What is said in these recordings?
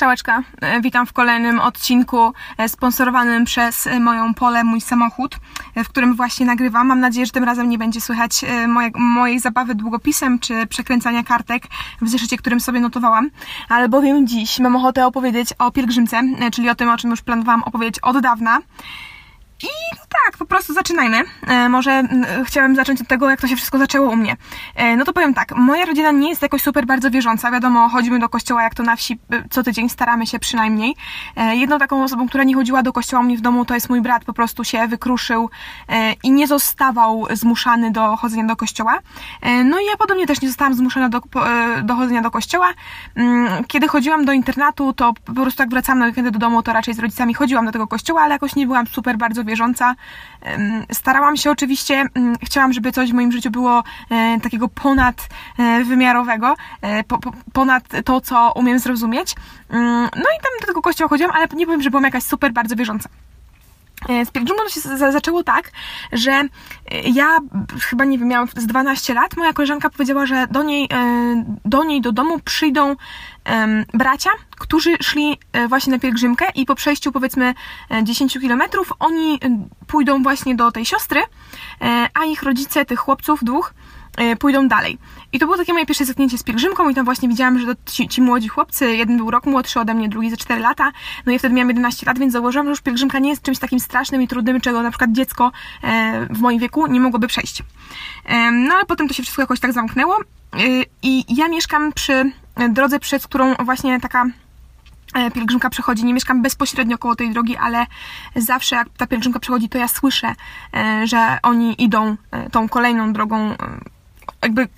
Strzałeczka. E, Witam w kolejnym odcinku e, sponsorowanym przez e, moją Pole, mój samochód, w którym właśnie nagrywam. Mam nadzieję, że tym razem nie będzie słychać moje, mojej zabawy długopisem czy przekręcania kartek w zeszycie, którym sobie notowałam. Albowiem dziś mam ochotę opowiedzieć o pielgrzymce, czyli o tym, o czym już planowałam opowiedzieć od dawna. I no tak, po prostu zaczynajmy. E, może mm, chciałem zacząć od tego, jak to się wszystko zaczęło u mnie. E, no to powiem tak, moja rodzina nie jest jakoś super bardzo wierząca. Wiadomo, chodzimy do kościoła jak to na wsi e, co tydzień, staramy się przynajmniej. E, jedną taką osobą, która nie chodziła do kościoła u mnie w domu, to jest mój brat. Po prostu się wykruszył e, i nie zostawał zmuszany do chodzenia do kościoła. E, no i ja podobnie też nie zostałam zmuszona do, do chodzenia do kościoła. Mm, Kiedy chodziłam do internatu, to po prostu jak wracałam na weekendy do domu, to raczej z rodzicami chodziłam do tego kościoła, ale jakoś nie byłam super bardzo wierząca. Em, Starałam się oczywiście, chciałam, żeby coś w moim życiu było e, takiego ponad e, e, po, po, ponad to, co umiem zrozumieć. No i tam do tego kościoła chodziłam, ale nie powiem, że byłam jakaś super bardzo wierząca. E, Z pielgrzymką to się za- zaczęło tak, że e, ja chyba nie wiem, miałam z 12 lat, moja koleżanka powiedziała, że do niej, e, do niej do domu przyjdą bracia, którzy szli właśnie na pielgrzymkę i po przejściu powiedzmy e, 10 kilometrów oni pójdą właśnie do tej siostry, a ich rodzice, tych chłopców dwóch, pójdą dalej. I to było takie moje pierwsze zetknięcie z pielgrzymką i tam właśnie widziałam, że to ci, ci młodzi chłopcy, jeden był rok młodszy ode mnie, drugi ze 4 lata, no i wtedy miałam 11 lat, więc założyłam, że już pielgrzymka nie jest czymś takim strasznym i trudnym, czego na przykład dziecko e, w moim wieku nie mogłoby przejść. Em, No ale potem to się wszystko jakoś tak zamknęło y, i ja mieszkam przy drodze, przez którą właśnie taka e, pielgrzymka przechodzi. Nie mieszkam bezpośrednio koło tej drogi, ale zawsze jak ta pielgrzymka przechodzi, to ja słyszę, e, że oni idą e, tą kolejną drogą, e, jakby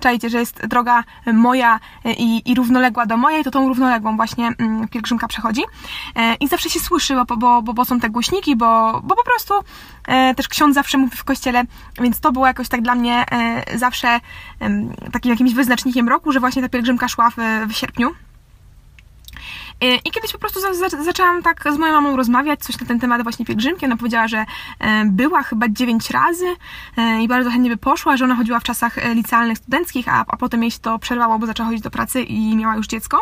czajcie, że jest droga moja e, i, i równoległa do mojej, to tą równoległą właśnie mm, pielgrzymka przechodzi. E, I zawsze się słyszy, bo, bo, bo, bo są te głośniki, bo, bo po prostu e, też ksiądz zawsze mówi w kościele, więc to było jakoś tak dla mnie e, zawsze takim jakimś wyznacznikiem roku, że właśnie ta pielgrzymka szła w, w sierpniu. E, I kiedyś po prostu za, za, zaczęłam tak z moją mamą rozmawiać, coś na ten temat właśnie pielgrzymki. Ona powiedziała, że e, była chyba dziewięć razy e, i bardzo chętnie by poszła, że ona chodziła w czasach e, licealnych, studenckich, a, a potem jej się to przerwało, bo zaczęła chodzić do pracy i miała już dziecko,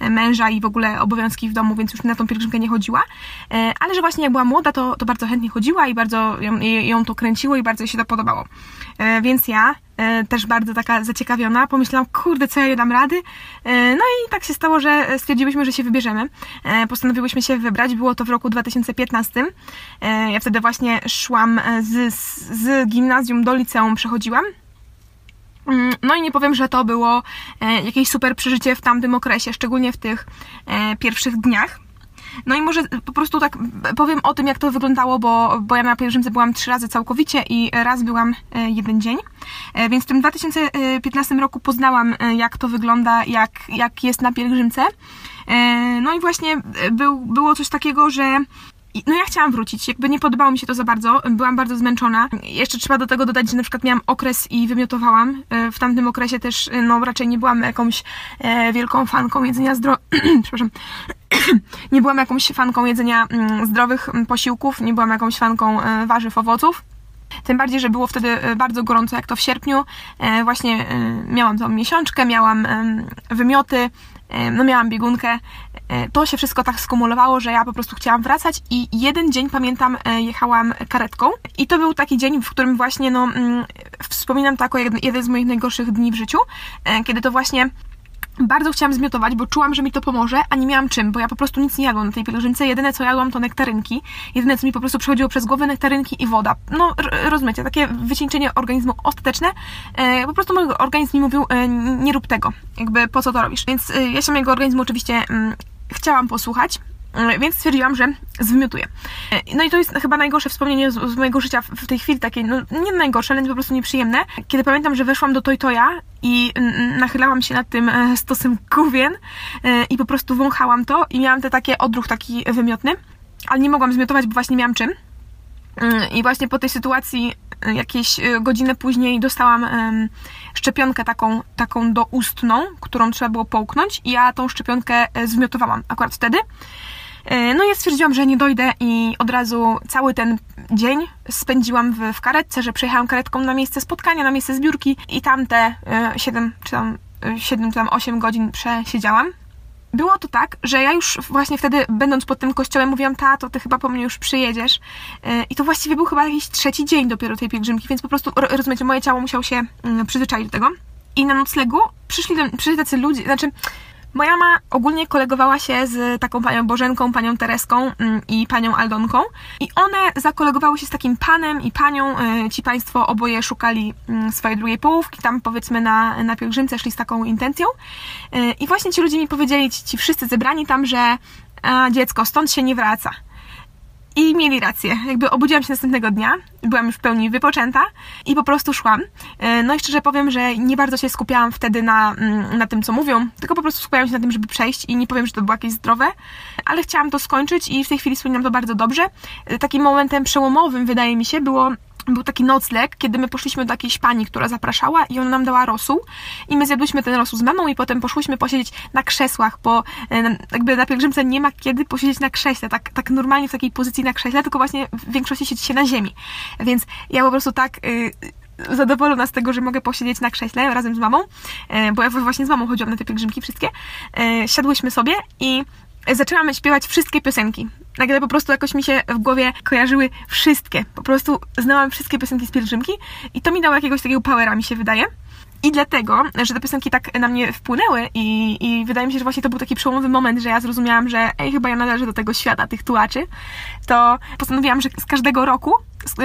męża i w ogóle obowiązki w domu, więc już na tą pielgrzymkę nie chodziła. Ale że właśnie jak była młoda, to, to bardzo chętnie chodziła i bardzo ją, ją to kręciło i bardzo jej się to podobało. Więc ja też bardzo taka zaciekawiona, pomyślałam, kurde, co ja nie dam rady. E, No i tak się stało, że stwierdziłyśmy, że się wybierzemy. E, Postanowiłyśmy się wybrać, było to w roku 2015. E, Ja wtedy właśnie szłam e, z, z, gimnazjum do liceum, przechodziłam. Mm, No i nie powiem, że to było e, jakieś super przeżycie w tamtym okresie, szczególnie w tych e, pierwszych dniach. No i może po prostu tak powiem o tym, jak to wyglądało, bo, bo ja na pielgrzymce byłam trzy razy całkowicie i raz byłam e, jeden dzień. E, Więc w tym 2015 roku poznałam, e, jak to wygląda, jak, jak jest na pielgrzymce. No i właśnie był, było coś takiego, że i- no ja chciałam wrócić, jakby nie podobało mi się to za bardzo, byłam bardzo zmęczona. Jeszcze trzeba do tego dodać, że na przykład miałam okres i wymiotowałam. E, W tamtym okresie też, e, no raczej nie byłam jakąś e, wielką fanką jedzenia zdro... Przepraszam. nie byłam jakąś fanką jedzenia mm, zdrowych mm, posiłków, nie byłam jakąś fanką warzyw, owoców. Tym bardziej, że było wtedy bardzo gorąco, jak to w sierpniu. Właśnie miałam tą miesiączkę, miałam wymioty, no miałam biegunkę. E, To się wszystko tak skumulowało, że ja po prostu chciałam wracać i jeden dzień, pamiętam, e, jechałam karetką i to był taki dzień, w którym właśnie, no, mm, wspominam to jako jeden, jeden z moich najgorszych dni w życiu, e, kiedy to właśnie bardzo chciałam zmiotować, bo czułam, że mi to pomoże, a nie miałam czym, bo ja po prostu nic nie jadłam na tej pielgrzymce. Jedyne co jadłam to nektarynki. Jedyne co mi po prostu przechodziło przez głowę nektarynki i woda. No, rozumiecie, takie wycieńczenie organizmu ostateczne. E, po prostu mój organizm mi mówił, e, nie rób tego. Jakby po co to robisz? Więc e, ja się mojego organizmu oczywiście mm, chciałam posłuchać. E, Więc stwierdziłam, że zwymiotuję. E, No i to jest chyba najgorsze wspomnienie z, z mojego życia w, w tej chwili, takie, no nie najgorsze, ale po prostu nieprzyjemne. Kiedy pamiętam, że weszłam do Toytoya i nachylałam się nad tym e, stosem główien e, i po prostu wąchałam to i miałam te takie odruch taki wymiotny, ale nie mogłam zmiotować, bo właśnie nie miałam czym. I właśnie po tej sytuacji jakieś godzinę później dostałam em, szczepionkę taką, taką doustną, którą trzeba było połknąć i ja tą szczepionkę zmiotowałam akurat wtedy. E, No ja stwierdziłam, że nie dojdę i od razu cały ten dzień spędziłam w, w karetce, że przejechałam karetką na miejsce spotkania, na miejsce zbiórki i tam te 7 czy tam 7 czy tam 8 godzin przesiedziałam. było to tak, że ja już właśnie wtedy, będąc pod tym kościołem, mówiłam, tato, ty chyba po mnie już przyjedziesz. I to właściwie był chyba jakiś trzeci dzień dopiero tej pielgrzymki, więc po prostu, rozumiecie, moje ciało musiało się yy, przyzwyczaić do tego. I na noclegu przyszli, przyszli tacy ludzie, znaczy Moja mama ogólnie kolegowała się z taką panią Bożenką, panią Tereską mm, i panią Aldonką i one zakolegowały się z takim panem i panią. Y, ci państwo oboje szukali mm, swojej drugiej połówki, tam powiedzmy na, na pielgrzymce szli z taką intencją. Y, I właśnie ci ludzie mi powiedzieli, ci, wszyscy zebrani tam, że dziecko stąd się nie wraca. I mieli rację. Jakby obudziłam się następnego dnia, byłam już w pełni wypoczęta i po prostu szłam. E, no i szczerze powiem, że nie bardzo się skupiałam wtedy na, mm, na tym, co mówią, tylko po prostu skupiałam się na tym, żeby przejść i nie powiem, że to było jakieś zdrowe, ale chciałam to skończyć i w tej chwili wspominam to bardzo dobrze. E, takim momentem przełomowym, wydaje mi się, było był taki nocleg, kiedy my poszliśmy do jakiejś pani, która zapraszała i ona nam dała rosół i my zjadłyśmy ten rosół z mamą i potem poszłyśmy posiedzieć na krzesłach, bo e, jakby na pielgrzymce nie ma kiedy posiedzieć na krześle, tak, tak normalnie w takiej pozycji na krześle, tylko właśnie w większości siedzi się na ziemi. Więc ja po prostu tak yy, zadowolona z tego, że mogę posiedzieć na krześle razem z mamą, yy, bo ja właśnie z mamą chodziłam na te pielgrzymki wszystkie. Yy, siadłyśmy sobie i zaczęłam śpiewać wszystkie piosenki. Nagle po prostu jakoś mi się w głowie kojarzyły wszystkie. Po prostu znałam wszystkie piosenki z pielgrzymki i to mi dało jakiegoś takiego powera, mi się wydaje. I dlatego, że te piosenki tak na mnie wpłynęły i, i wydaje mi się, że właśnie to był taki przełomowy moment, że ja zrozumiałam, że ej, chyba ja należę do tego świata, tych tułaczy, to postanowiłam, że z każdego roku,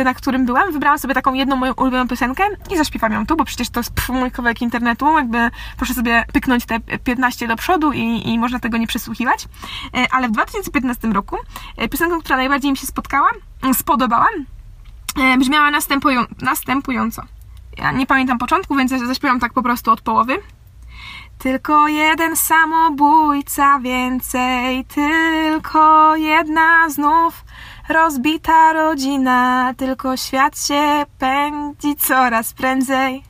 na którym byłam, wybrałam sobie taką jedną moją ulubioną piosenkę i zaśpiewam ją tu, bo przecież to jest pff, mój kawałek internetu, jakby proszę sobie pyknąć te 15 do przodu i, i można tego nie przesłuchiwać. E, ale w 2015 roku e, piosenką, która najbardziej mi się spotkała, spodobała, e, brzmiała następują, następująco. Ja nie pamiętam początku, więc zaśpiewam tak po prostu od połowy. Tylko jeden samobójca więcej, tylko jedna znów rozbita rodzina, tylko świat się pędzi coraz prędzej.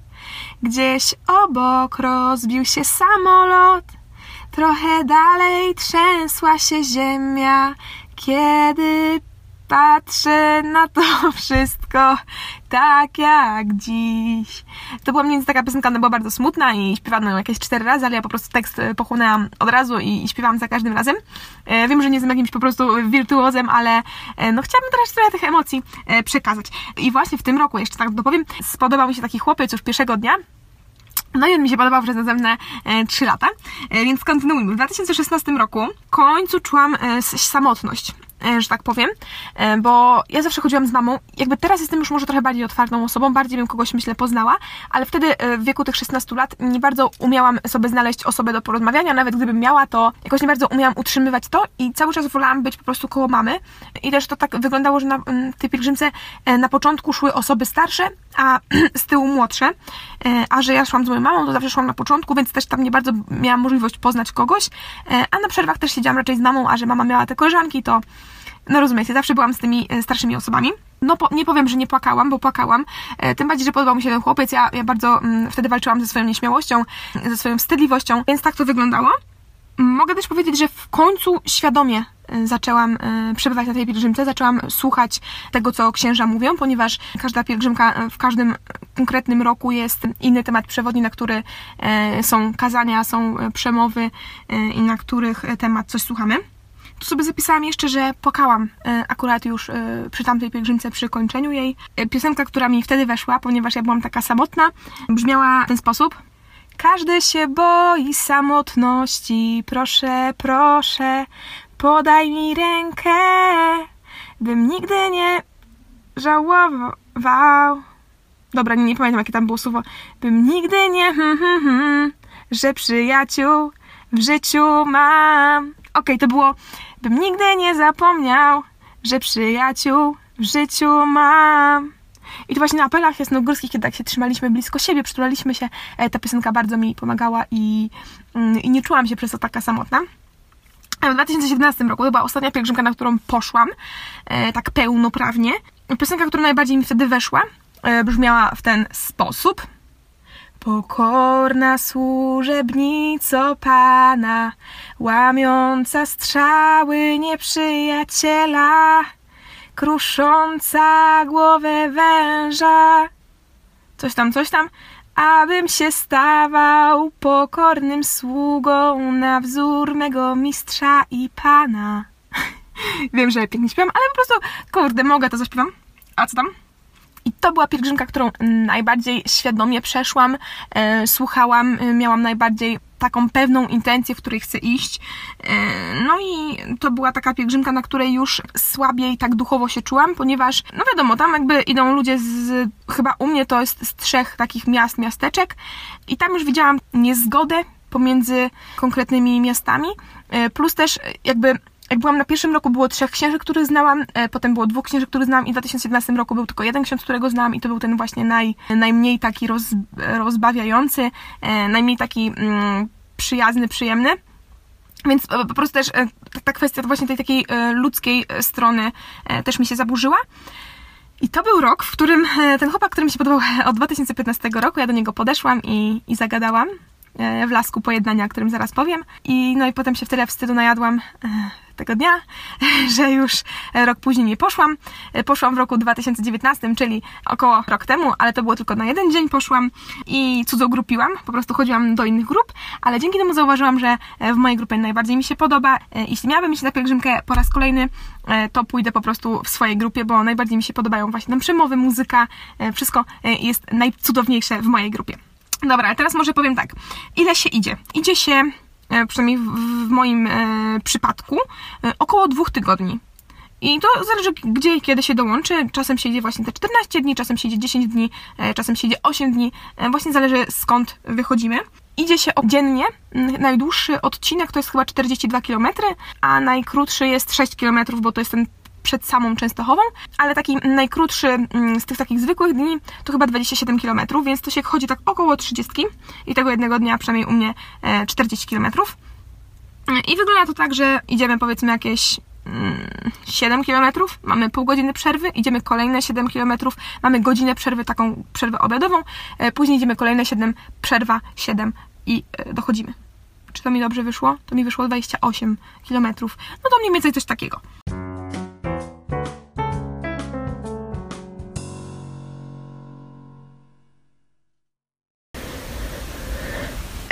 Gdzieś obok rozbił się samolot, trochę dalej trzęsła się ziemia, kiedy patrzę na to wszystko tak jak dziś. To była mniej więcej taka piosenka, ona była bardzo smutna i śpiewano ją jakieś cztery razy, ale ja po prostu tekst pochłonęłam od razu i, śpiewałam za każdym razem. E, wiem, że nie jestem jakimś po prostu wirtuozem, ale e, no chciałabym teraz trochę tych emocji e, przekazać. I właśnie w tym roku, jeszcze tak dopowiem, spodobał mi się taki chłopiec już pierwszego dnia, no i on mi się podobał przez następne e, 3 lata, e, więc kontynuujmy. W 2016 roku w końcu czułam e, samotność. E, że tak powiem, e, bo ja zawsze chodziłam z mamą, jakby teraz jestem już może trochę bardziej otwartą osobą, bardziej bym kogoś, myślę, poznała, ale wtedy e, w wieku tych 16 lat nie bardzo umiałam sobie znaleźć osobę do porozmawiania, nawet gdybym miała, to jakoś nie bardzo umiałam utrzymywać to i cały czas wolałam być po prostu koło mamy. I też to tak wyglądało, że na tej pielgrzymce na początku szły osoby starsze, a z tyłu młodsze, a że ja szłam z moją mamą, to zawsze szłam na początku, więc też tam nie bardzo miałam możliwość poznać kogoś, a na przerwach też siedziałam raczej z mamą, a że mama miała te koleżanki, to no rozumiecie, zawsze byłam z tymi e, starszymi osobami. No po, nie powiem, że nie płakałam, bo płakałam. E, tym bardziej, że podobał mi się ten chłopiec. Ja, ja bardzo mm, wtedy walczyłam ze swoją nieśmiałością, ze swoją wstydliwością, więc tak to wyglądało. Mogę też powiedzieć, że w końcu świadomie e, zaczęłam przebywać na tej pielgrzymce, zaczęłam słuchać tego, co księża mówią, ponieważ każda pielgrzymka w każdym konkretnym roku jest inny temat przewodni, na który są kazania, są przemowy i na których temat coś słuchamy. Tu sobie zapisałam jeszcze, że płakałam e, akurat już e, przy tamtej pielgrzymce, przy kończeniu jej. E, piosenka, która mi wtedy weszła, ponieważ ja byłam taka samotna, brzmiała w ten sposób. Każdy się boi samotności, proszę, proszę, podaj mi rękę, bym nigdy nie żałował. Dobra, nie, nie pamiętam jakie tam było słowo. Bym nigdy nie, hmm, hmm, hmm, że przyjaciół w życiu mam. Okej, okay, to było bym nigdy nie zapomniał, że przyjaciół w życiu mam. I to właśnie na apelach jasnogórskich, kiedy tak się trzymaliśmy blisko siebie, przytulaliśmy się, e, ta piosenka bardzo mi pomagała i, mm, i nie czułam się przez to taka samotna. W 2017 roku to była ostatnia pielgrzymka, na którą poszłam, e, tak pełnoprawnie. Piosenka, która najbardziej mi wtedy weszła, e, brzmiała w ten sposób. Pokorna służebnico Pana, łamiąca strzały nieprzyjaciela, krusząca głowę węża. Coś tam, coś tam, abym się stawał pokornym sługą na wzór mego mistrza i pana. Wiem, że pięknie śpiewam, ale po prostu, kurde, mogę to zaśpiewam. A co tam? I to była pielgrzymka, którą najbardziej świadomie przeszłam, e, słuchałam, e, miałam najbardziej taką pewną intencję, w której chcę iść. E, no i to była taka pielgrzymka, na której już słabiej tak duchowo się czułam, ponieważ, no wiadomo, tam jakby idą ludzie z, chyba u mnie to jest z trzech takich miast, miasteczek i tam już widziałam niezgodę pomiędzy konkretnymi miastami, plus też jakby jak byłam na pierwszym roku, było trzech księży, których znałam, e, potem było dwóch księży, których znałam i w 2017 roku był tylko jeden ksiądz, którego znałam i to był ten właśnie naj, najmniej taki roz, rozbawiający, e, najmniej taki mm, przyjazny, przyjemny. Więc e, po prostu też ta kwestia właśnie tej takiej ludzkiej strony też mi się zaburzyła. I to był rok, w którym ten chłopak, który mi się podobał od 2015 roku, ja do niego podeszłam i, i zagadałam w lasku pojednania, o którym zaraz powiem. I no i potem się w tyle wstydu najadłam tego dnia, że już rok później nie poszłam. Poszłam w roku 2019, czyli około rok temu, ale to było tylko na jeden dzień poszłam i cudzo grupiłam, po prostu chodziłam do innych grup, ale dzięki temu zauważyłam, że w mojej grupie najbardziej mi się podoba. Jeśli miałabym iść na pielgrzymkę po raz kolejny, to pójdę po prostu w swojej grupie, bo najbardziej mi się podobają właśnie tam przemowy, muzyka, wszystko jest najcudowniejsze w mojej grupie. Dobra, ale teraz może powiem tak. Ile się idzie? Idzie się E, przynajmniej w, w moim e, przypadku, e, około dwóch tygodni. I to zależy, gdzie i kiedy się dołączy. Czasem się idzie właśnie te 14 dni, czasem się idzie 10 dni, czasem się idzie 8 dni. Właśnie zależy skąd wychodzimy. Idzie się dziennie. Najdłuższy odcinek to jest chyba 42 km, a najkrótszy jest 6 km, bo to jest ten przed samą Częstochową, ale taki najkrótszy mm, z tych takich zwykłych dni to chyba 27 km, więc to się chodzi tak około 30 i tego jednego dnia przynajmniej u mnie 40 e, km. I wygląda to tak, że idziemy powiedzmy jakieś 7 mm, km, mamy pół godziny przerwy, idziemy kolejne 7 km, mamy godzinę przerwy, taką przerwę obiadową, e, później idziemy kolejne 7, przerwa 7 i e, dochodzimy. Czy to mi dobrze wyszło? To mi wyszło 28 km. No to mniej więcej coś takiego.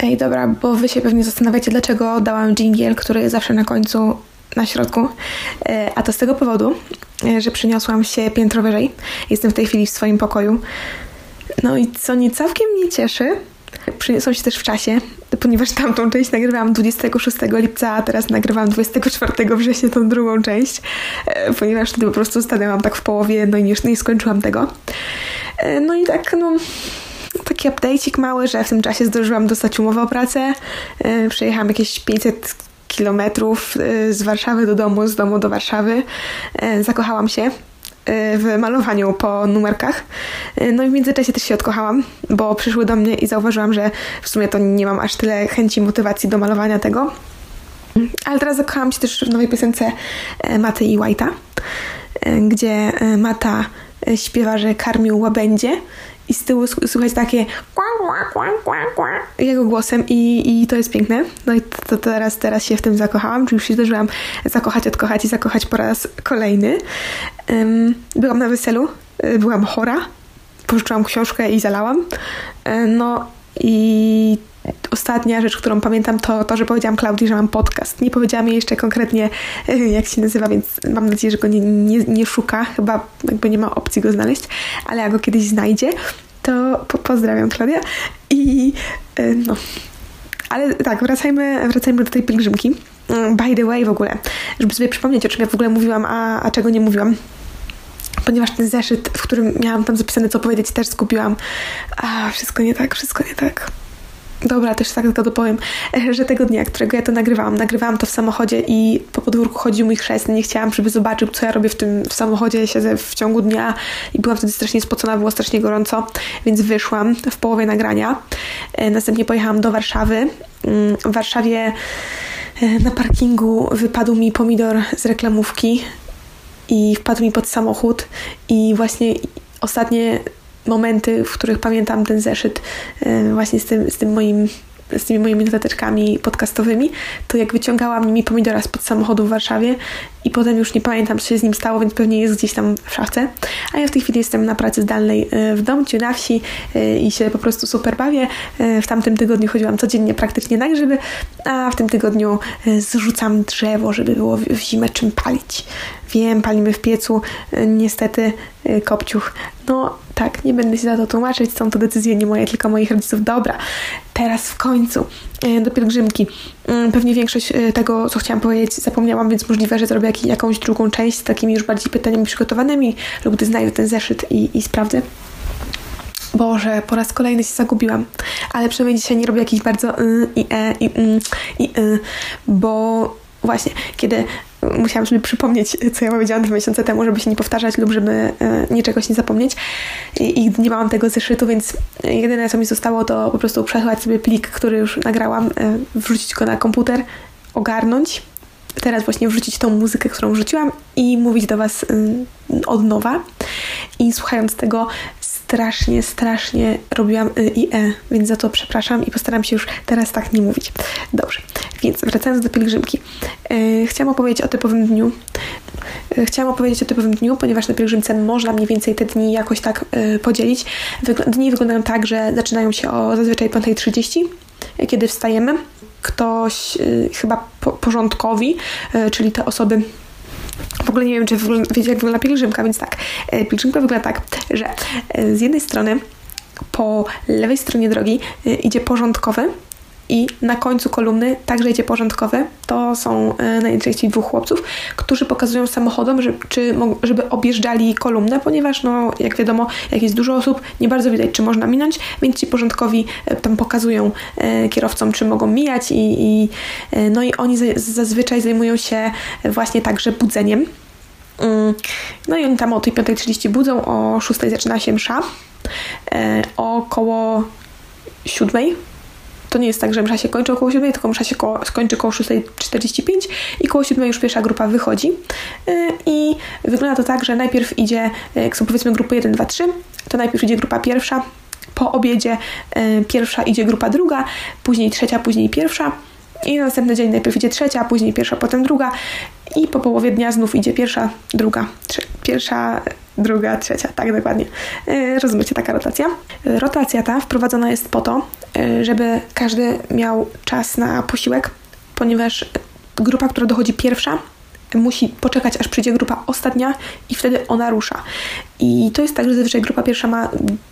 Ej, dobra, bo wy się pewnie zastanawiacie, dlaczego dałam jingle, który jest zawsze na końcu, na środku. E, a to z tego powodu, e, że przyniosłam się piętro wyżej. Jestem w tej chwili w swoim pokoju. No i co nie całkiem mnie cieszy, przyniosłam się też w czasie, ponieważ tamtą część nagrywałam 26 lipca, a teraz nagrywam 24 września tą drugą część, e, ponieważ wtedy po prostu stanęłam tak w połowie, no i nie, nie skończyłam tego. No i tak, no taki update'ik mały, że w tym czasie zdążyłam dostać umowę o pracę. E, przejechałam jakieś 500 kilometrów e, z Warszawy do domu, z domu do Warszawy. E, zakochałam się w malowaniu po numerkach. No i w międzyczasie też się odkochałam, bo przyszły do mnie i zauważyłam, że w sumie to nie mam aż tyle chęci, motywacji do malowania tego. Ale teraz zakochałam się też w nowej piosence Maty i White'a, gdzie Mata śpiewa, że karmił łabędzie i z tyłu słychać takie jego głosem i, i to jest piękne. No i to, teraz, teraz się w tym zakochałam, czyli już się zdążyłam zakochać, odkochać i zakochać po raz kolejny. Byłam na weselu, y, byłam chora, pożyczyłam książkę i zalałam. E, no i ostatnia rzecz, którą pamiętam, to to, że powiedziałam Klaudii, że mam podcast. Nie powiedziałam jej jeszcze konkretnie, jak się nazywa, więc mam nadzieję, że go nie, nie, nie szuka. Chyba jakby nie ma opcji go znaleźć, ale jak go kiedyś znajdzie, to po pozdrawiam Klaudia. I e, no. Ale tak, wracajmy, wracajmy do tej pielgrzymki. By the way w ogóle, żeby sobie przypomnieć, o czym ja w ogóle mówiłam, a, a czego nie mówiłam ponieważ ten zeszyt, w którym miałam tam zapisane co powiedzieć, też zgubiłam. A, wszystko nie tak, wszystko nie tak. Dobra, też tak tylko dopowiem, że tego dnia, którego ja to nagrywałam, nagrywałam to w samochodzie i po podwórku chodził mój chrzest. Nie chciałam, żeby zobaczył, co ja robię w tym w samochodzie. Siedzę w ciągu dnia i byłam wtedy strasznie spocona, było strasznie gorąco, więc wyszłam w połowie nagrania. E, następnie pojechałam do Warszawy. Mm, w Warszawie e, na parkingu wypadł mi pomidor z reklamówki i wpadł mi pod samochód i właśnie ostatnie momenty, w których pamiętam ten zeszyt e, właśnie z tym, z tym moim z tymi moimi notateczkami podcastowymi, to jak wyciągałam nimi pomidora spod samochodu w Warszawie i potem już nie pamiętam, co się z nim stało, więc pewnie jest gdzieś tam w szafce. A ja w tej chwili jestem na pracy zdalnej e, w domciu, na wsi e, i się po prostu super bawię. W tamtym tygodniu chodziłam codziennie praktycznie na grzyby, a w tym tygodniu zrzucam drzewo, żeby było w zimę czym palić. Wiem, palimy w piecu, niestety kopciuch. No tak, nie będę się za to tłumaczyć, są to decyzje nie moje, tylko moich rodziców. Dobra, teraz w końcu do pielgrzymki. Mm, pewnie większość tego, co chciałam powiedzieć, zapomniałam, więc możliwe, że zrobię jakąś drugą część z takimi już bardziej pytaniami przygotowanymi, lub gdy znajdę ten zeszyt i, i sprawdzę. Boże, po raz kolejny się zagubiłam, ale przynajmniej dzisiaj nie robię jakichś bardzo y, i e, i, y, i y, bo właśnie, kiedy musiałam sobie przypomnieć, co ja powiedziałam dwa miesiące temu, żeby się nie powtarzać lub żeby y, niczego nie zapomnieć I, i nie miałam tego zeszytu, więc jedyne co mi zostało to po prostu przesłać sobie plik, który już nagrałam, y, wrzucić go na komputer, ogarnąć teraz właśnie wrzucić tą muzykę, którą wrzuciłam i mówić do Was od nowa. I słuchając tego, strasznie, strasznie robiłam y i e, więc za to przepraszam i postaram się już teraz tak nie mówić. Dobrze, więc wracając do pielgrzymki. Yy, chciałam opowiedzieć o typowym dniu. Yy, chciałam opowiedzieć o typowym dniu, ponieważ na pielgrzymce można mniej więcej te dni jakoś tak yy, podzielić. Wygl dni wyglądają tak, że zaczynają się o zazwyczaj 5.30, kiedy wstajemy. Ktoś, chyba po porządkowi, czyli te osoby w ogóle nie wiem, czy wiecie, jak wygląda pielgrzymka, więc tak. Pielgrzymka wygląda tak, że z jednej strony po lewej stronie drogi idzie porządkowy, i na końcu kolumny także idzie porządkowy. To są najczęściej dwóch chłopców, którzy pokazują samochodom, że, czy, żeby objeżdżali kolumnę, ponieważ no, jak wiadomo, jak jest dużo osób, nie bardzo widać, czy można minąć, więc ci porządkowi tam pokazują kierowcom, czy mogą mijać i, i no i oni zazwyczaj zajmują się właśnie także budzeniem Mm. No i oni tam o tej 5.30 budzą, o 6.00 zaczyna się msza, e, około 7.00 to nie jest tak, że msza się kończy około 7, tylko msza się koło, skończy około 6.45 i koło 7 już pierwsza grupa wychodzi. E, I wygląda to tak, że najpierw idzie, e, jak są powiedzmy grupy 1, 2, 3, to najpierw idzie grupa pierwsza, po obiedzie pierwsza idzie grupa druga, później trzecia, później pierwsza. I następny dzień najpierw idzie trzecia, później pierwsza, potem druga i po połowie dnia znów idzie pierwsza, druga, trze- pierwsza, druga, trzecia, tak dokładnie. Yy, rozumiecie, taka rotacja. Yy, rotacja ta wprowadzona jest po to, yy, żeby każdy miał czas na posiłek, ponieważ grupa, która dochodzi pierwsza, musi poczekać, aż przyjdzie grupa ostatnia i wtedy ona rusza. I to jest tak, że zazwyczaj grupa pierwsza ma,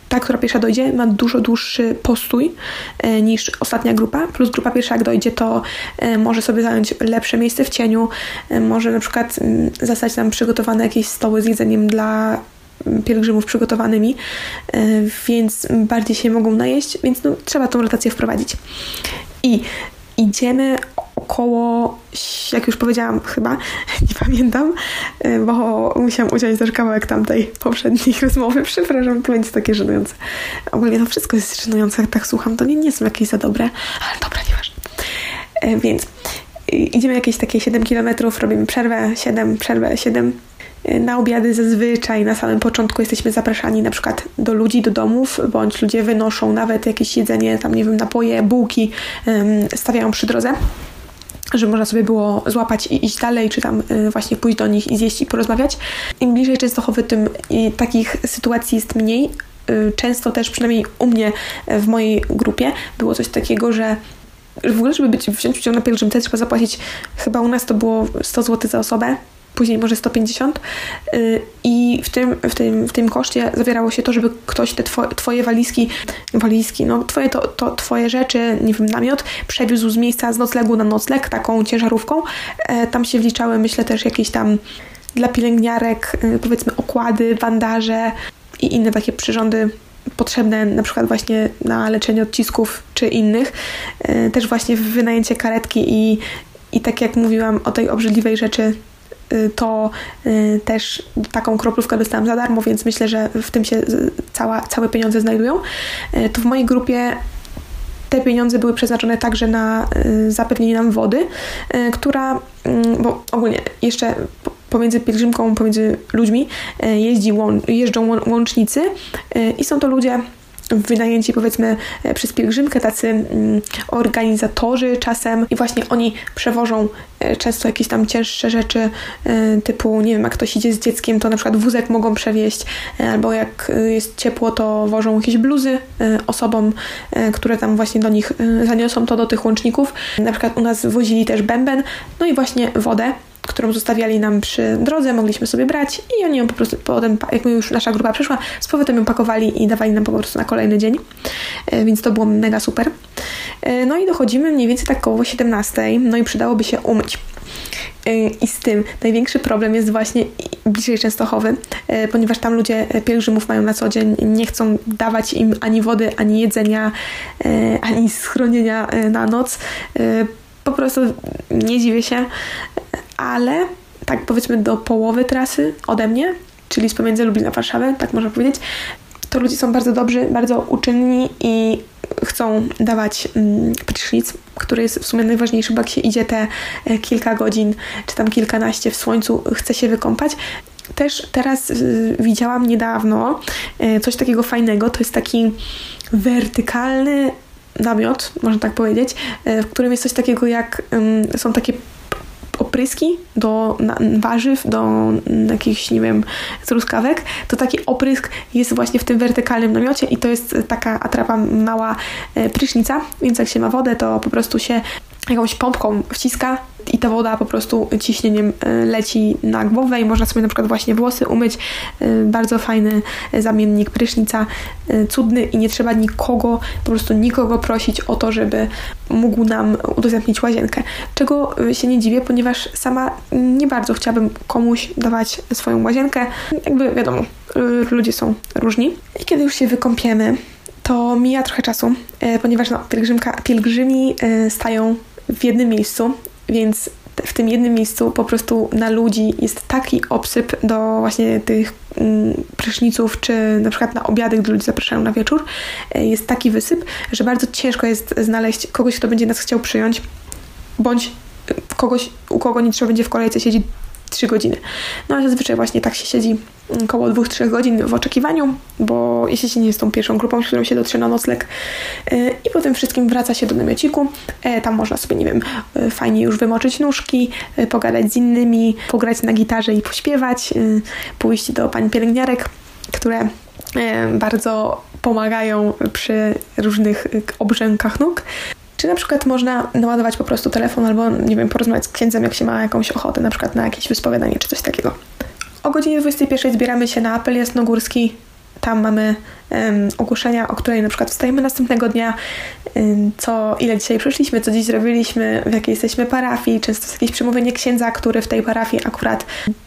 ta, która pierwsza dojdzie, ma dużo dłuższy postój e, niż ostatnia grupa, plus grupa pierwsza jak dojdzie, to e, może sobie zająć lepsze miejsce w cieniu, e, może na przykład m, zastać tam przygotowane jakieś stoły z jedzeniem dla pielgrzymów przygotowanymi, e, więc bardziej się mogą najeść, więc no, trzeba tą rotację wprowadzić. I idziemy około, jak już powiedziałam chyba, nie pamiętam, y, bo musiałam uciąć też kawałek tamtej poprzedniej rozmowy, przepraszam, to będzie takie żenujące. Ogólnie to wszystko jest żenujące, jak tak słucham, to nie, nie są jakieś za dobre, ale dobra, nieważne. Y, więc idziemy jakieś takie 7 km, robimy przerwę, 7, przerwę, 7 na obiady zazwyczaj na samym początku jesteśmy zapraszani na przykład do ludzi, do domów, bądź ludzie wynoszą nawet jakieś jedzenie, tam nie wiem, napoje, bułki, stawiają przy drodze żeby można sobie było złapać i iść dalej, czy tam y, właśnie pójść do nich i zjeść i porozmawiać. Im bliżej Częstochowy, tym takich sytuacji jest mniej. Y, często też, przynajmniej u mnie w mojej grupie, było coś takiego, że w ogóle, żeby być, wziąć udział na pielgrzymce, trzeba zapłacić, chyba u nas to było 100 zł za osobę, później może 150 y, i w tym, w tym, w tym koszcie zawierało się to, żeby ktoś te twoje, twoje walizki, walizki, no twoje, to, to, twoje rzeczy, nie wiem, namiot, przewiózł z miejsca z noclegu na nocleg taką ciężarówką. E, tam się wliczały, myślę, też jakieś tam dla pielęgniarek, y, powiedzmy okłady, bandaże i inne takie przyrządy potrzebne na przykład właśnie na leczenie odcisków czy innych. E, też właśnie wynajęcie karetki i, i tak jak mówiłam o tej obrzydliwej rzeczy to y, też taką kroplówkę dostałam za darmo, więc myślę, że w tym się cała, całe pieniądze znajdują. Y, to w mojej grupie te pieniądze były przeznaczone także na zapewnienie nam wody, która, mm, bo ogólnie jeszcze pomiędzy pielgrzymką, pomiędzy ludźmi jeździ, jeżdżą łącznicy i są to ludzie wynajęci powiedzmy e, przez pielgrzymkę, tacy mm, organizatorzy czasem i właśnie oni przewożą e, często jakieś tam cięższe rzeczy e, typu, nie wiem, jak ktoś idzie z dzieckiem, to na przykład wózek mogą przewieźć albo jak jest ciepło, to wożą jakieś bluzy osobom, które tam właśnie do nich zaniosą to do tych łączników. Na przykład u nas wozili też bęben, no i właśnie wodę którą zostawiali nam przy drodze, mogliśmy sobie brać i oni ją po prostu potem, jak już nasza grupa przyszła, z powrotem ją pakowali i dawali nam po prostu na kolejny dzień, e, więc to było mega super. E, no i dochodzimy mniej więcej tak koło 17, no i przydałoby się umyć. E, I z tym największy problem jest właśnie bliżej Częstochowy, ponieważ tam ludzie pielgrzymów mają na co dzień, nie chcą dawać im ani wody, ani jedzenia, ani schronienia na noc. Po prostu nie dziwię się, ale tak powiedzmy do połowy trasy ode mnie, czyli z pomiędzy Lublin a Warszawę, tak można powiedzieć, to ludzie są bardzo dobrzy, bardzo uczynni i chcą dawać mm, prysznic, który jest w sumie najważniejszy, bo jak się idzie te e, kilka godzin, czy tam kilkanaście w słońcu, chce się wykąpać. Też teraz y, widziałam niedawno y, coś takiego fajnego, to jest taki wertykalny namiot, można tak powiedzieć, y, w którym jest coś takiego jak, są takie opryski do warzyw, do jakichś, nie wiem, truskawek, to taki oprysk jest właśnie w tym wertykalnym namiocie i to jest taka atrapa mała e, prysznica, więc jak się ma wodę, to po prostu się jakąś pompką wciska i ta woda po prostu ciśnieniem e, leci na głowę i można sobie na przykład właśnie włosy umyć. E, bardzo fajny zamiennik prysznica, e, cudny i nie trzeba nikogo, po prostu nikogo prosić o to, żeby mógł nam udostępnić łazienkę. Czego się nie dziwię, ponieważ sama nie bardzo chciałabym komuś dawać swoją łazienkę. Jakby wiadomo, ludzie są różni. I kiedy już się wykąpiemy, to mija trochę czasu, ponieważ no, pielgrzymka, pielgrzymi stają w jednym miejscu, więc w tym jednym miejscu po prostu na ludzi jest taki obsyp do właśnie tych mm, pryszniców, czy na przykład na obiady, gdy ludzie zapraszają na wieczór, e, jest taki wysyp, że bardzo ciężko jest znaleźć kogoś, kto będzie nas chciał przyjąć, bądź kogoś, u kogo nie trzeba będzie w kolejce siedzieć 3 godziny. No ale zazwyczaj właśnie tak się siedzi około 2-3 godzin w oczekiwaniu, bo jeśli się nie jest tą pierwszą grupą, z którą się dotrze na nocleg e, i potem wszystkim wraca się do namiociku. E, tam można sobie, nie wiem, e, fajnie już wymoczyć nóżki, pogadać z innymi, pograć na gitarze i pośpiewać, pójść do pań pielęgniarek, które bardzo pomagają przy różnych obrzękach nóg. Czy na przykład można naładować po prostu telefon albo, nie wiem, porozmawiać z księdzem, jak się ma jakąś ochotę, na przykład na jakieś wyspowiadanie czy coś takiego. O godzinie 21 zbieramy się na apel jasnogórski. Tam mamy um, ogłoszenia, o której na przykład wstajemy następnego dnia, um, co ile dzisiaj przeszliśmy, co dziś zrobiliśmy, w jakiej jesteśmy parafii. Często jest jakieś przemówienie księdza, który w tej parafii akurat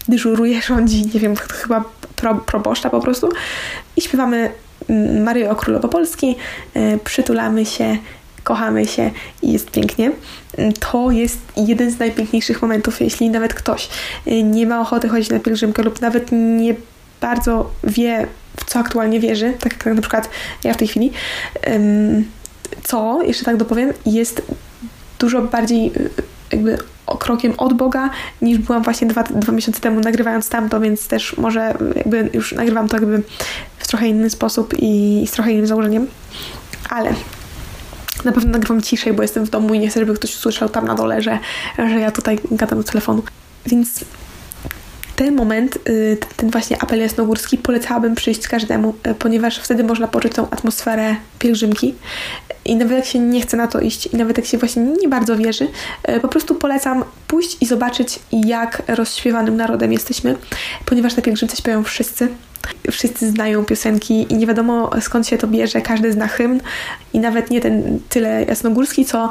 dyżuruje, rządzi, nie wiem, chyba pro, proboszcza po prostu. I śpiewamy Maryjo Królowo Polski, y, przytulamy się, kochamy się i jest pięknie. To jest jeden z najpiękniejszych momentów, jeśli nawet ktoś y, nie ma ochoty chodzić na pielgrzymkę lub nawet nie bardzo wie, w co aktualnie wierzy, tak jak na przykład ja w tej chwili, co, jeszcze tak dopowiem, jest dużo bardziej y, jakby krokiem od Boga, niż byłam właśnie dwa, dwa miesiące temu nagrywając tamto, więc też może jakby już nagrywam to jakby w trochę inny sposób i z trochę innym założeniem. Ale na pewno nagrywam ciszej, bo jestem w domu i nie chcę, żeby ktoś usłyszał tam na dole, że, że ja tutaj gadam do telefonu. Więc ten moment, y, ten właśnie apel jasnogórski polecałabym przyjść każdemu, y, ponieważ wtedy można poczuć tą atmosferę pielgrzymki. I nawet jak się nie chce na to iść, i nawet jak się właśnie nie bardzo wierzy, y, po prostu polecam pójść i zobaczyć, jak rozśpiewanym narodem jesteśmy, ponieważ na pielgrzymce śpiewają wszyscy wszyscy znają piosenki i nie wiadomo skąd się to bierze, każdy zna hymn i nawet nie ten tyle jasnogórski, co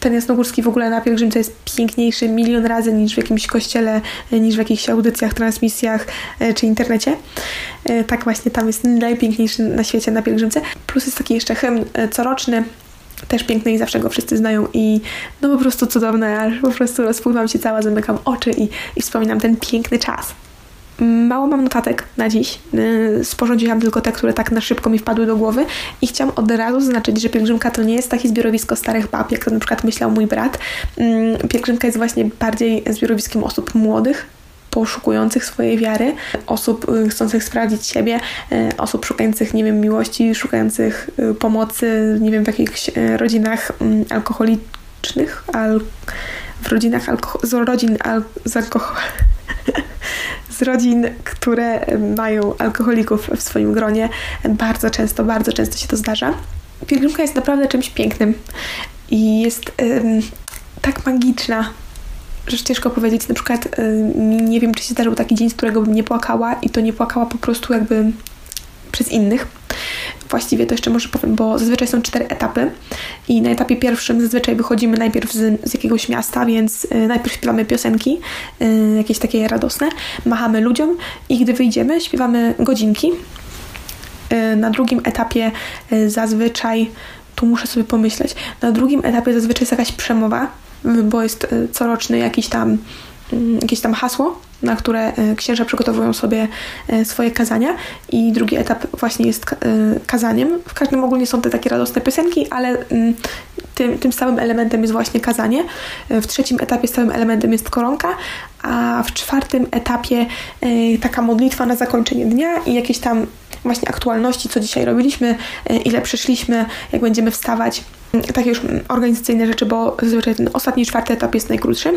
ten jasnogórski w ogóle na pielgrzymce jest piękniejszy milion razy niż w jakimś kościele, niż w jakichś audycjach, transmisjach e, czy internecie. E, tak właśnie tam jest najpiękniejszy na świecie na pielgrzymce. Plus jest taki jeszcze hymn e, coroczny, też piękny i zawsze go wszyscy znają i no po prostu cudowne, aż po prostu rozpływam się cała, zamykam oczy i, i wspominam ten piękny czas. Mało mam notatek na dziś. Y, sporządziłam tylko te, które tak na szybko mi wpadły do głowy i chciałam od razu zaznaczyć, że pielgrzymka to nie jest takie zbiorowisko starych bab, jak to na przykład myślał mój brat. Mm, pielgrzymka jest właśnie bardziej zbiorowiskiem osób młodych, poszukujących swojej wiary, osób y, chcących sprawdzić siebie, y, osób szukających, nie wiem, miłości, szukających pomocy, nie wiem, w jakichś rodzinach mm, alkoholicznych, al, w rodzinach alko- z rodzin al, z alkohol z rodzin, które mają alkoholików w swoim gronie. Bardzo często, bardzo często się to zdarza. Pielgrzymka jest naprawdę czymś pięknym i jest ym, tak magiczna, że ciężko powiedzieć. Na przykład ym, nie wiem, czy się zdarzył taki dzień, z którego bym nie płakała i to nie płakała po prostu jakby przez innych. Właściwie to jeszcze może powiem, bo zazwyczaj są cztery etapy i na etapie pierwszym zazwyczaj wychodzimy najpierw z, z jakiegoś miasta, więc y, najpierw śpiewamy piosenki, y, jakieś takie radosne, machamy ludziom i gdy wyjdziemy, śpiewamy godzinki. Y, na drugim etapie zazwyczaj, tu muszę sobie pomyśleć, na drugim etapie zazwyczaj jest jakaś przemowa, bo jest coroczny jakiś tam, jakieś tam hasło na które e, księża przygotowują sobie e, swoje kazania i drugi etap właśnie jest e, kazaniem. W każdym ogólnie są te takie radosne piosenki, ale mm, tym, tym elementem jest właśnie kazanie. W trzecim etapie stałym elementem jest koronka, a w czwartym etapie taka modlitwa na zakończenie dnia i jakieś tam właśnie aktualności, co dzisiaj robiliśmy, ile przeszliśmy, jak będziemy wstawać. Takie już organizacyjne rzeczy, bo zazwyczaj ten ostatni, czwarty etap jest najkrótszy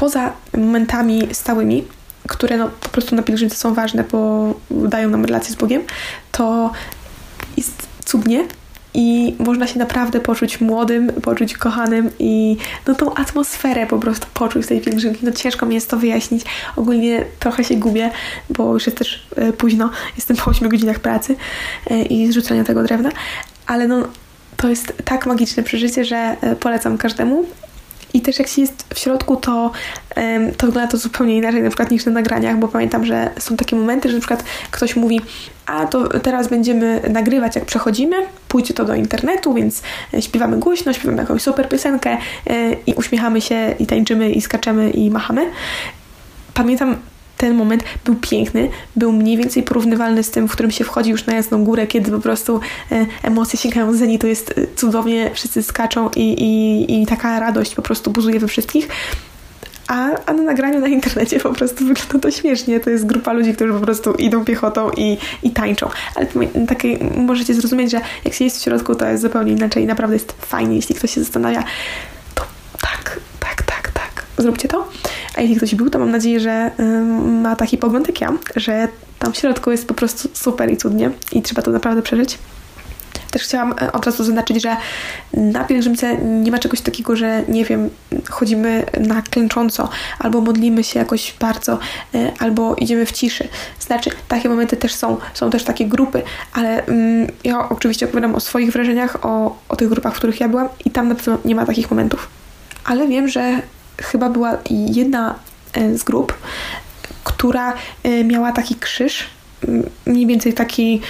poza momentami stałymi, które no, po prostu na pielgrzymce są ważne, bo dają nam relację z Bogiem, to jest cudnie i można się naprawdę poczuć młodym, poczuć kochanym i no tą atmosferę po prostu poczuć tej pielgrzymki. No ciężko mi jest to wyjaśnić. Ogólnie trochę się gubię, bo już jest też e, późno. Jestem po 8 godzinach pracy e, i zrzucania tego drewna, ale no to jest tak magiczne przeżycie, że e, polecam każdemu i też jak się jest w środku, to, to wygląda to zupełnie inaczej, na przykład niż na nagraniach, bo pamiętam, że są takie momenty, że na przykład ktoś mówi, a to teraz będziemy nagrywać jak przechodzimy, pójdzie to do internetu, więc e, śpiewamy głośno, śpiewamy jakąś super piosenkę e, i uśmiechamy się i tańczymy i skaczemy i machamy. Pamiętam ten moment był piękny, był mniej więcej porównywalny z tym, w którym się wchodzi już na jasną górę, kiedy po prostu e, emocje sięgają zenitu, jest e, cudownie, wszyscy skaczą i, i, i taka radość po prostu buzuje we wszystkich. A, a na nagraniu na internecie po prostu wygląda to śmiesznie. To jest grupa ludzi, którzy po prostu idą piechotą i, i tańczą. Ale takie, możecie zrozumieć, że jak się jest w środku, to jest zupełnie inaczej i naprawdę jest fajnie. Jeśli ktoś się zastanawia, to tak. Zróbcie to. A jeśli ktoś był, to mam nadzieję, że ma taki pogląd jak ja, że tam w środku jest po prostu super i cudnie i trzeba to naprawdę przeżyć. Też chciałam e, od razu zaznaczyć, że na pielgrzymce nie ma czegoś takiego, że nie wiem, chodzimy na klęcząco, albo modlimy się jakoś bardzo, e, albo idziemy w ciszy. Znaczy, takie momenty też są, są też takie grupy, ale mm, ja oczywiście opowiadam o swoich wrażeniach, o, o tych grupach, w których ja byłam i tam na pewno nie ma takich momentów. Ale wiem, że chyba była jedna e, z grup, która e, miała taki krzyż, mniej więcej taki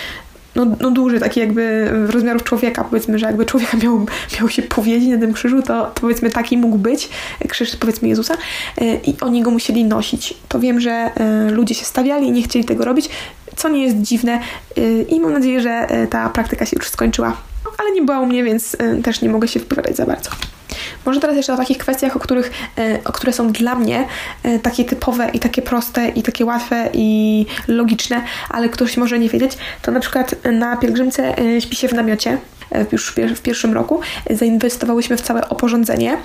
no, no duży, taki jakby rozmiarów człowieka, powiedzmy, że jakby człowieka miał, miał się powiedzieć na tym krzyżu, to, powiedzmy taki mógł być, krzyż powiedzmy Jezusa e, i oni go musieli nosić. To wiem, że ludzie się stawiali i nie chcieli tego robić, co nie jest dziwne i mam nadzieję, że ta praktyka się już skończyła. Ale nie była u mnie, więc też nie mogę się wypowiadać za bardzo. Może teraz jeszcze o takich kwestiach, o których, e, o które są dla mnie e, takie typowe i takie proste i takie łatwe i logiczne, ale ktoś może nie wiedzieć, to na przykład na pielgrzymce e, śpi się w namiocie już w pierwszym roku, zainwestowałyśmy w całe oporządzenie,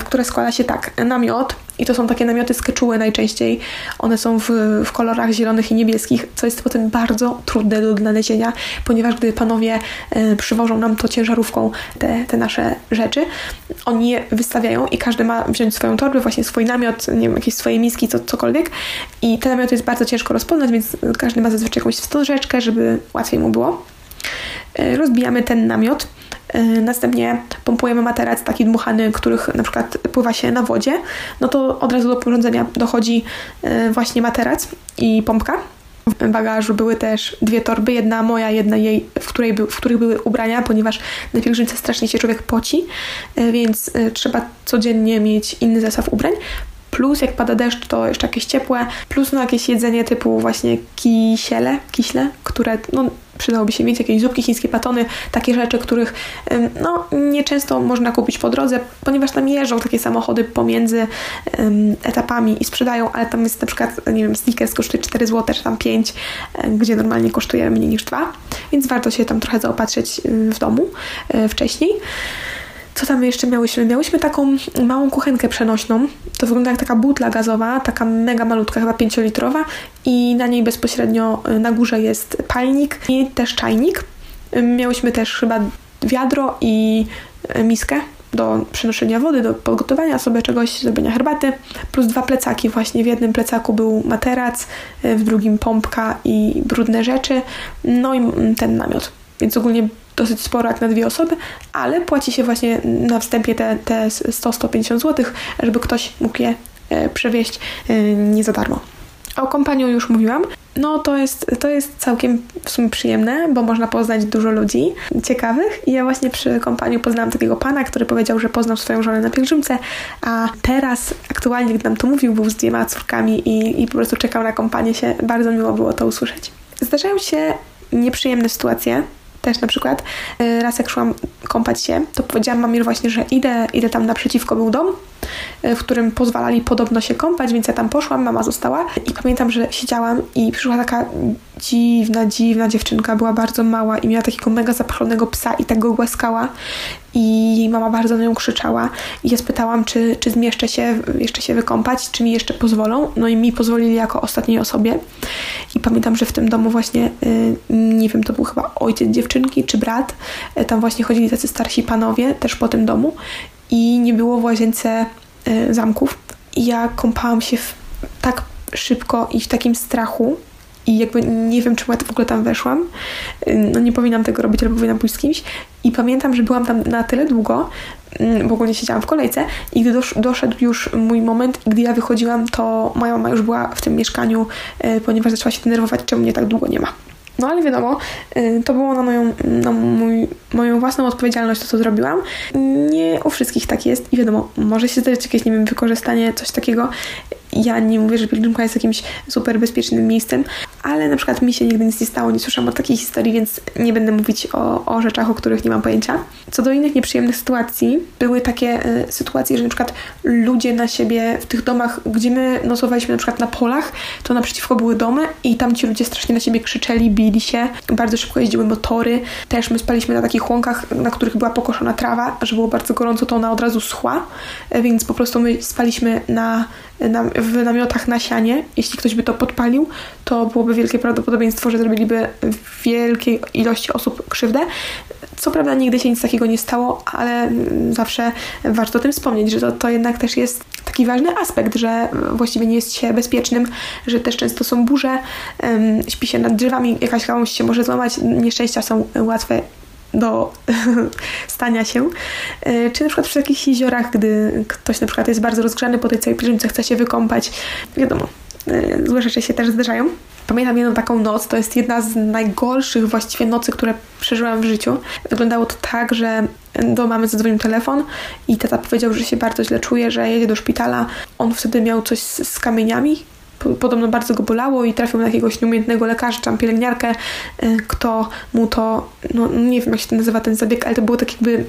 w które składa się tak, namiot, i to są takie namioty z keczuły najczęściej. One są w, w kolorach zielonych i niebieskich, co jest potem bardzo trudne do odnalezienia, ponieważ gdy panowie e, przywożą nam to ciężarówką te, te nasze rzeczy, oni je wystawiają i każdy ma wziąć swoją torbę, właśnie swój namiot, nie wiem, jakieś swoje miski, co, cokolwiek. I te namioty jest bardzo ciężko rozpoznać, więc każdy ma zazwyczaj jakąś wstążeczkę, żeby łatwiej mu było. E, rozbijamy ten namiot E, następnie pompujemy materac taki dmuchany, których na przykład pływa się na wodzie, no to od razu do porządzenia dochodzi e, właśnie materac i pompka. W bagażu były też dwie torby, jedna moja, jedna jej, w, której w których były ubrania, ponieważ na pielgrzymce strasznie się człowiek poci, więc trzeba codziennie mieć inny zestaw ubrań. Plus jak pada deszcz, to jeszcze jakieś ciepłe, plus no jakieś jedzenie typu właśnie kisiele, kiśle, które no, przydałoby się mieć, jakieś zupki, chińskie patony, takie rzeczy, których no, nieczęsto można kupić po drodze, ponieważ tam jeżdżą takie samochody pomiędzy um, etapami i sprzedają, ale tam jest na przykład, nie wiem, Snickers kosztuje 4 zł, czy tam 5, gdzie normalnie kosztuje mniej niż 2, więc warto się tam trochę zaopatrzyć w domu wcześniej. Co tam jeszcze miałyśmy? Miałyśmy taką małą kuchenkę przenośną. To wygląda jak taka butla gazowa, taka mega malutka, chyba 5-litrowa i na niej bezpośrednio y, na górze jest palnik i też czajnik. Miałyśmy też chyba wiadro i y, miskę do przenoszenia wody, do podgotowania sobie czegoś, zrobienia herbaty, plus dwa plecaki. Właśnie w jednym plecaku był materac, y, w drugim pompka i brudne rzeczy, no i ten namiot. Więc ogólnie dosyć sporo jak na dwie osoby, ale płaci się właśnie na wstępie te, te 100-150 zł, żeby ktoś mógł je e, przewieźć e, nie za darmo. O kompaniu już mówiłam. No to jest, to jest całkiem w sumie przyjemne, bo można poznać dużo ludzi ciekawych. I ja właśnie przy kompaniu poznałam takiego pana, który powiedział, że poznał swoją żonę na pielgrzymce, a teraz aktualnie, gdy nam to mówił, był z dwiema córkami i, i po prostu czekał na kompanię się. Bardzo miło było to usłyszeć. Zdarzają się nieprzyjemne sytuacje, też na przykład. Y, raz jak szłam kąpać się, to powiedziałam mamie właśnie, że idę, idę tam naprzeciwko był dom, w którym pozwalali podobno się kąpać, więc ja tam poszłam, mama została i pamiętam, że siedziałam i przyszła taka dziwna, dziwna dziewczynka, była bardzo mała i miała takiego mega zapalonego psa i tak go głaskała i mama bardzo na nią krzyczała. I ja spytałam, czy, czy zmieszczę się, jeszcze się wykąpać, czy mi jeszcze pozwolą, no i mi pozwolili jako ostatniej osobie. I pamiętam, że w tym domu właśnie, y, nie wiem, to był chyba ojciec dziewczynki, czy brat, y, tam właśnie chodzili tacy starsi panowie, też po tym domu. I nie było w łazience zamków i ja kąpałam się w, tak szybko i w takim strachu, i jakby nie wiem, czemu ja w ogóle tam weszłam. No nie powinnam tego robić, ale powinnam pójść z kimś. I pamiętam, że byłam tam na tyle długo, bo ogólnie siedziałam w kolejce i gdy dosz, doszedł już mój moment, gdy ja wychodziłam, to moja mama już była w tym mieszkaniu, e, ponieważ zaczęła się denerwować, czemu mnie tak długo nie ma. No ale wiadomo, y, to było na moją, na mój, moją własną odpowiedzialność to, co zrobiłam. Nie u wszystkich tak jest i wiadomo, może się zdarzyć jakieś, nie wiem, wykorzystanie, coś takiego. Ja nie mówię, że pielgrzymka jest jakimś super bezpiecznym miejscem, ale na przykład mi się nigdy nic nie stało, nie słyszałam o takiej historii, więc nie będę mówić o, o rzeczach, o których nie mam pojęcia. Co do innych nieprzyjemnych sytuacji, były takie y, sytuacje, że na przykład ludzie na siebie w tych domach, gdzie my nocowaliśmy na przykład na polach, to naprzeciwko były domy i tam ci ludzie strasznie na siebie krzyczeli, bili się, bardzo szybko jeździły motory. Też my spaliśmy na takich łąkach, na których była pokoszona trawa, że było bardzo gorąco, to ona od razu schła, e, więc po prostu my spaliśmy na, na, w namiotach na sianie. Jeśli ktoś by to podpalił, to byłoby wielkie prawdopodobieństwo, że zrobiliby wielkiej ilości osób krzywdę. Co prawda nigdy się nic takiego nie stało, ale zawsze warto o tym wspomnieć, że to, to jednak też jest taki ważny aspekt, że właściwie nie jest się bezpiecznym, że też często są burze, śpi się nad drzewami, jakaś gałąź się może złamać, nieszczęścia są łatwe do stania się. E, czy na przykład w takich jeziorach, gdy ktoś na przykład jest bardzo rozgrzany po tej całej pielgrzymce, chce się wykąpać, wiadomo, e, złe rzeczy się też zdarzają. Pamiętam jedną taką noc, to jest jedna z najgorszych właściwie nocy, które przeżyłam w życiu. Wyglądało to tak, że do mamy zadzwonił telefon i tata powiedział, że się bardzo źle czuje, że jedzie do szpitala. On wtedy miał coś z, z kamieniami, podobno bardzo go bolało i trafił na jakiegoś nieumiejętnego lekarza, tam pielęgniarkę, y, kto mu to, no nie wiem jak się to nazywa ten zabieg, ale to było tak jakby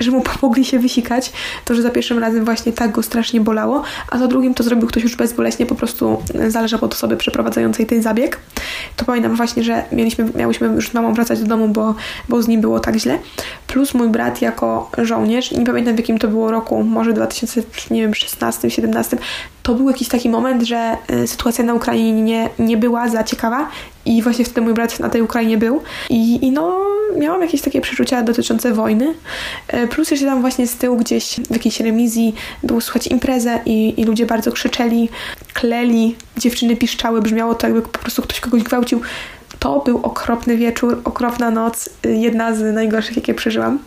że mu pomogli się wysikać, to że za pierwszym razem właśnie tak go strasznie bolało, a za drugim to zrobił ktoś już bezboleśnie, po prostu zależał od osoby przeprowadzającej ten zabieg. To pamiętam właśnie, że mieliśmy, miałyśmy już z mamą wracać do domu, bo, bo z nim było tak źle. Plus mój brat jako żołnierz, nie pamiętam w jakim to było roku, może 2016, 17, to był jakiś taki moment, że y, sytuacja na Ukrainie nie, nie była za ciekawa i właśnie wtedy mój brat na tej Ukrainie był i, i no miałam jakieś takie przeczucia dotyczące wojny. Y, plus jeszcze tam właśnie z tyłu gdzieś w jakiejś remizji było słychać imprezę i, i ludzie bardzo krzyczeli, kleli, dziewczyny piszczały, brzmiało to jakby po prostu ktoś kogoś gwałcił. To był okropny wieczór, okropna noc, y, jedna z najgorszych, jakie przeżyłam.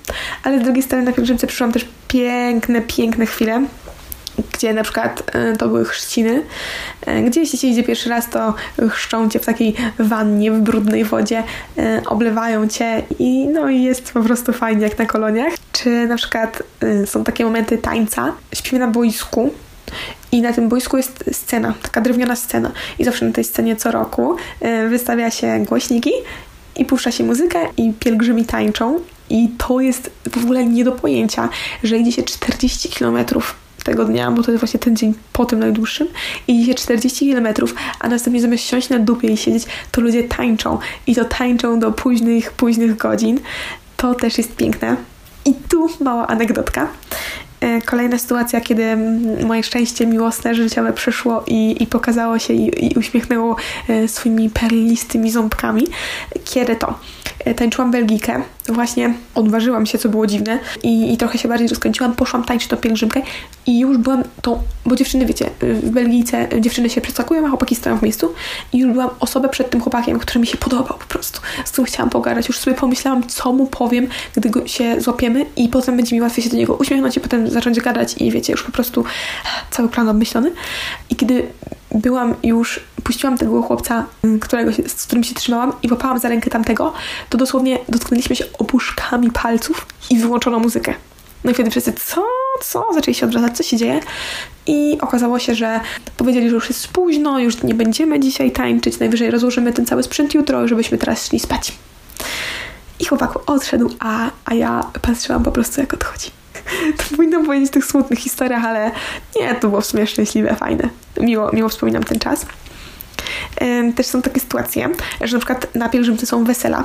Ale z drugiej strony na pielgrzymce przeżyłam też piękne, piękne chwile gdzie na przykład e, to były chrzciny, e, gdzie jeśli się idzie pierwszy raz, to chrzczą cię w takiej wannie, w brudnej wodzie, e, oblewają cię i no i jest po prostu fajnie jak na koloniach. Czy na przykład są takie momenty tańca, śpimy na boisku, I na tym boisku jest scena, taka drewniana scena. I zawsze na tej scenie co roku wystawia się głośniki i puszcza się muzykę i pielgrzymi tańczą. I to jest w ogóle nie do pojęcia, że idzie się 40 kilometrów tego dnia, bo to jest właśnie ten dzień po tym najdłuższym, i idzie 40 km, a następnie zamiast siąść na dupie i siedzieć, to ludzie tańczą. I to tańczą do późnych, późnych godzin. To też jest piękne. I tu mała anegdotka. E, kolejna sytuacja, kiedy moje szczęście miłosne, życiowe przyszło i, i pokazało się i, i uśmiechnęło e, swoimi perlistymi ząbkami. Kiedy to? E, tańczyłam Belgikę. Właśnie odważyłam się, co było dziwne i, i trochę się bardziej rozkręciłam. Poszłam tańczyć tą pielgrzymkę i już byłam tą, bo dziewczyny, wiecie, w Belgijce dziewczyny się przeskakują, a chłopaki stoją w miejscu i już byłam osobę przed tym chłopakiem, który mi się podobał po prostu. Z którym chciałam pogadać. Już sobie pomyślałam, co mu powiem, gdy go się złapiemy i potem będzie mi łatwiej się do niego uśmiechnąć i potem zacząć gadać i wiecie, już po prostu cały plan obmyślony. I kiedy byłam już, puściłam tego chłopca, mm, którego się, z którym się trzymałam i łapałam za rękę tamtego, to dosłownie dotknęliśmy się opuszkami palców i wyłączono muzykę. No i wtedy wszyscy, co, co? Zaczęli się odwracać, co się dzieje? I okazało się, że powiedzieli, że już jest późno, już nie będziemy dzisiaj tańczyć, najwyżej rozłożymy ten cały sprzęt jutro, żebyśmy teraz szli spać. I chłopak odszedł, a, a ja patrzyłam po prostu, jak odchodzi. To powinnam powiedzieć w tych smutnych historiach, ale nie, to było w sumie szczęśliwe, fajne. Miło, miło wspominam ten czas. Też są takie sytuacje, że na przykład na pielgrzymce są wesela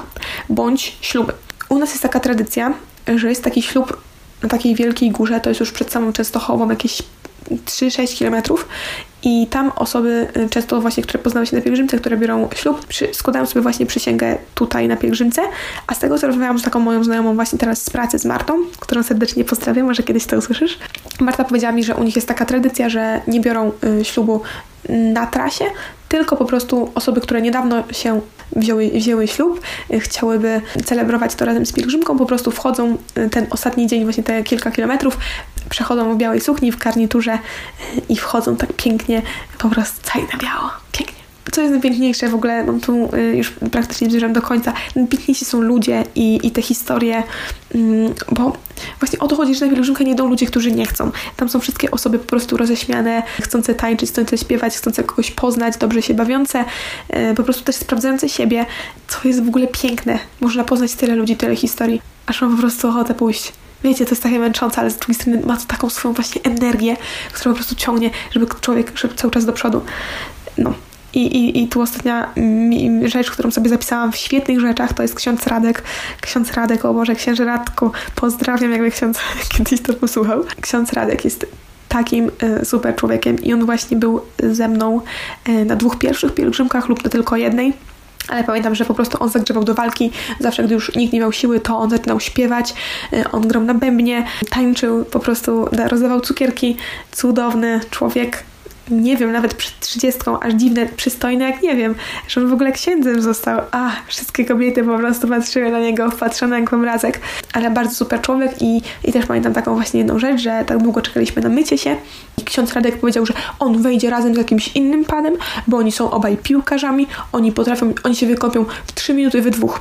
bądź śluby. U nas jest taka tradycja, że jest taki ślub na takiej wielkiej górze, to jest już przed samą Częstochową, jakieś 3-6 kilometrów i tam osoby y, często właśnie, które poznały się na pielgrzymce, które biorą ślub, przy, składają sobie właśnie przysięgę tutaj na pielgrzymce, a z tego co rozmawiałam z taką moją znajomą właśnie teraz z pracy z Martą, którą serdecznie pozdrawiam, może kiedyś to usłyszysz. Marta powiedziała mi, że u nich jest taka tradycja, że nie biorą y, ślubu na trasie, tylko po prostu osoby, które niedawno się wzięły, wzięły ślub, y, chciałyby celebrować to razem z pielgrzymką, po prostu wchodzą y, ten ostatni dzień, właśnie te kilka kilometrów, przechodzą w białej sukni, w karniturze i wchodzą tak pięknie, po prostu cali na biało. Pięknie co jest najpiękniejsze w ogóle, no tu y, już praktycznie zmierzam do końca, najpiękniejsi są ludzie i, i te historie, mm, bo właśnie o to chodzi, że na pielgrzymkę nie idą ludzie, którzy nie chcą. Tam są wszystkie osoby po prostu roześmiane, chcące tańczyć, chcące śpiewać, chcące kogoś poznać, dobrze się bawiące, y, po prostu też sprawdzające siebie, co jest w ogóle piękne. Można poznać tyle ludzi, tyle historii, aż mam po prostu ochotę pójść. Wiecie, to jest takie męczące, ale z drugiej strony ma to taką swoją właśnie energię, która po prostu ciągnie, żeby człowiek szedł cały czas do przodu. No, i, i, I tu ostatnia rzecz, którą sobie zapisałam w świetnych rzeczach, to jest ksiądz Radek. Ksiądz Radek, o Boże, księży Radku, pozdrawiam, jakby ksiądz kiedyś to posłuchał. Ksiądz Radek jest takim y, super człowiekiem i on właśnie był ze mną y, na dwóch pierwszych pielgrzymkach lub na tylko jednej. Ale pamiętam, że po prostu on zagrzewał do walki. Zawsze, gdy już nikt nie miał siły, to on zaczynał śpiewać. Y, on grał na bębnie, tańczył, po prostu rozdawał cukierki. Cudowny człowiek nie wiem, nawet przed trzydziestką, aż dziwne, przystojne, jak nie wiem, że on w ogóle księdzem został. A, wszystkie kobiety po prostu patrzyły na niego, wpatrzone jak w obrazek. Ale bardzo super człowiek i, i też pamiętam taką właśnie jedną rzecz, że tak długo czekaliśmy na mycie się i ksiądz Radek powiedział, że on wejdzie razem z jakimś innym panem, bo oni są obaj piłkarzami, oni potrafią, oni się wykąpią w trzy minuty we dwóch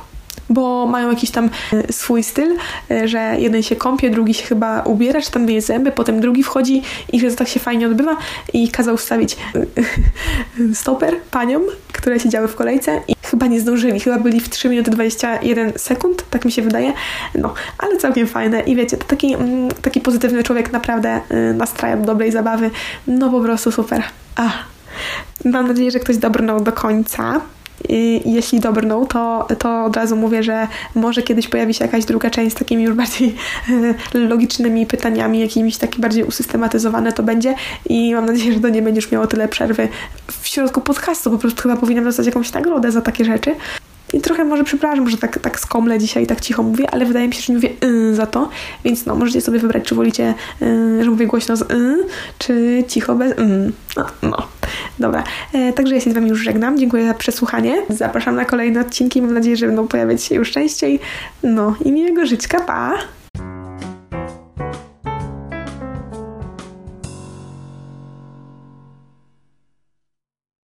bo mają jakiś tam e, swój styl, e, że jeden się kąpie, drugi się chyba ubiera, czy tam myje zęby, potem drugi wchodzi i że to tak się fajnie odbywa i kazał wstawić e, stoper paniom, które siedziały w kolejce i chyba nie zdążyli, chyba byli w 3 minuty 21 sekund, tak mi się wydaje, no, ale całkiem fajne i wiecie, to taki, mm, taki pozytywny człowiek naprawdę nastraja do dobrej zabawy, no po prostu super. Ach. Mam nadzieję, że ktoś dobrnął do końca. I jeśli dobrną, to, to od razu mówię, że może kiedyś pojawi się jakaś druga część z takimi już bardziej logicznymi pytaniami, jakimiś takie bardziej usystematyzowane to będzie i mam nadzieję, że to nie będzie już miało tyle przerwy w środku podcastu, po prostu chyba powinnam dostać jakąś nagrodę za takie rzeczy. I trochę może przepraszam, że tak, tak skomle dzisiaj tak cicho mówię, ale wydaje mi się, że nie mówię y za to, więc no, możecie sobie wybrać, czy wolicie, y, że mówię głośno z y, czy cicho bez. No, no. dobra. E, także ja się z Wami już żegnam. Dziękuję za przesłuchanie. Zapraszam na kolejne odcinki. Mam nadzieję, że będą pojawiać się już częściej. No i miłego żyćka. Pa!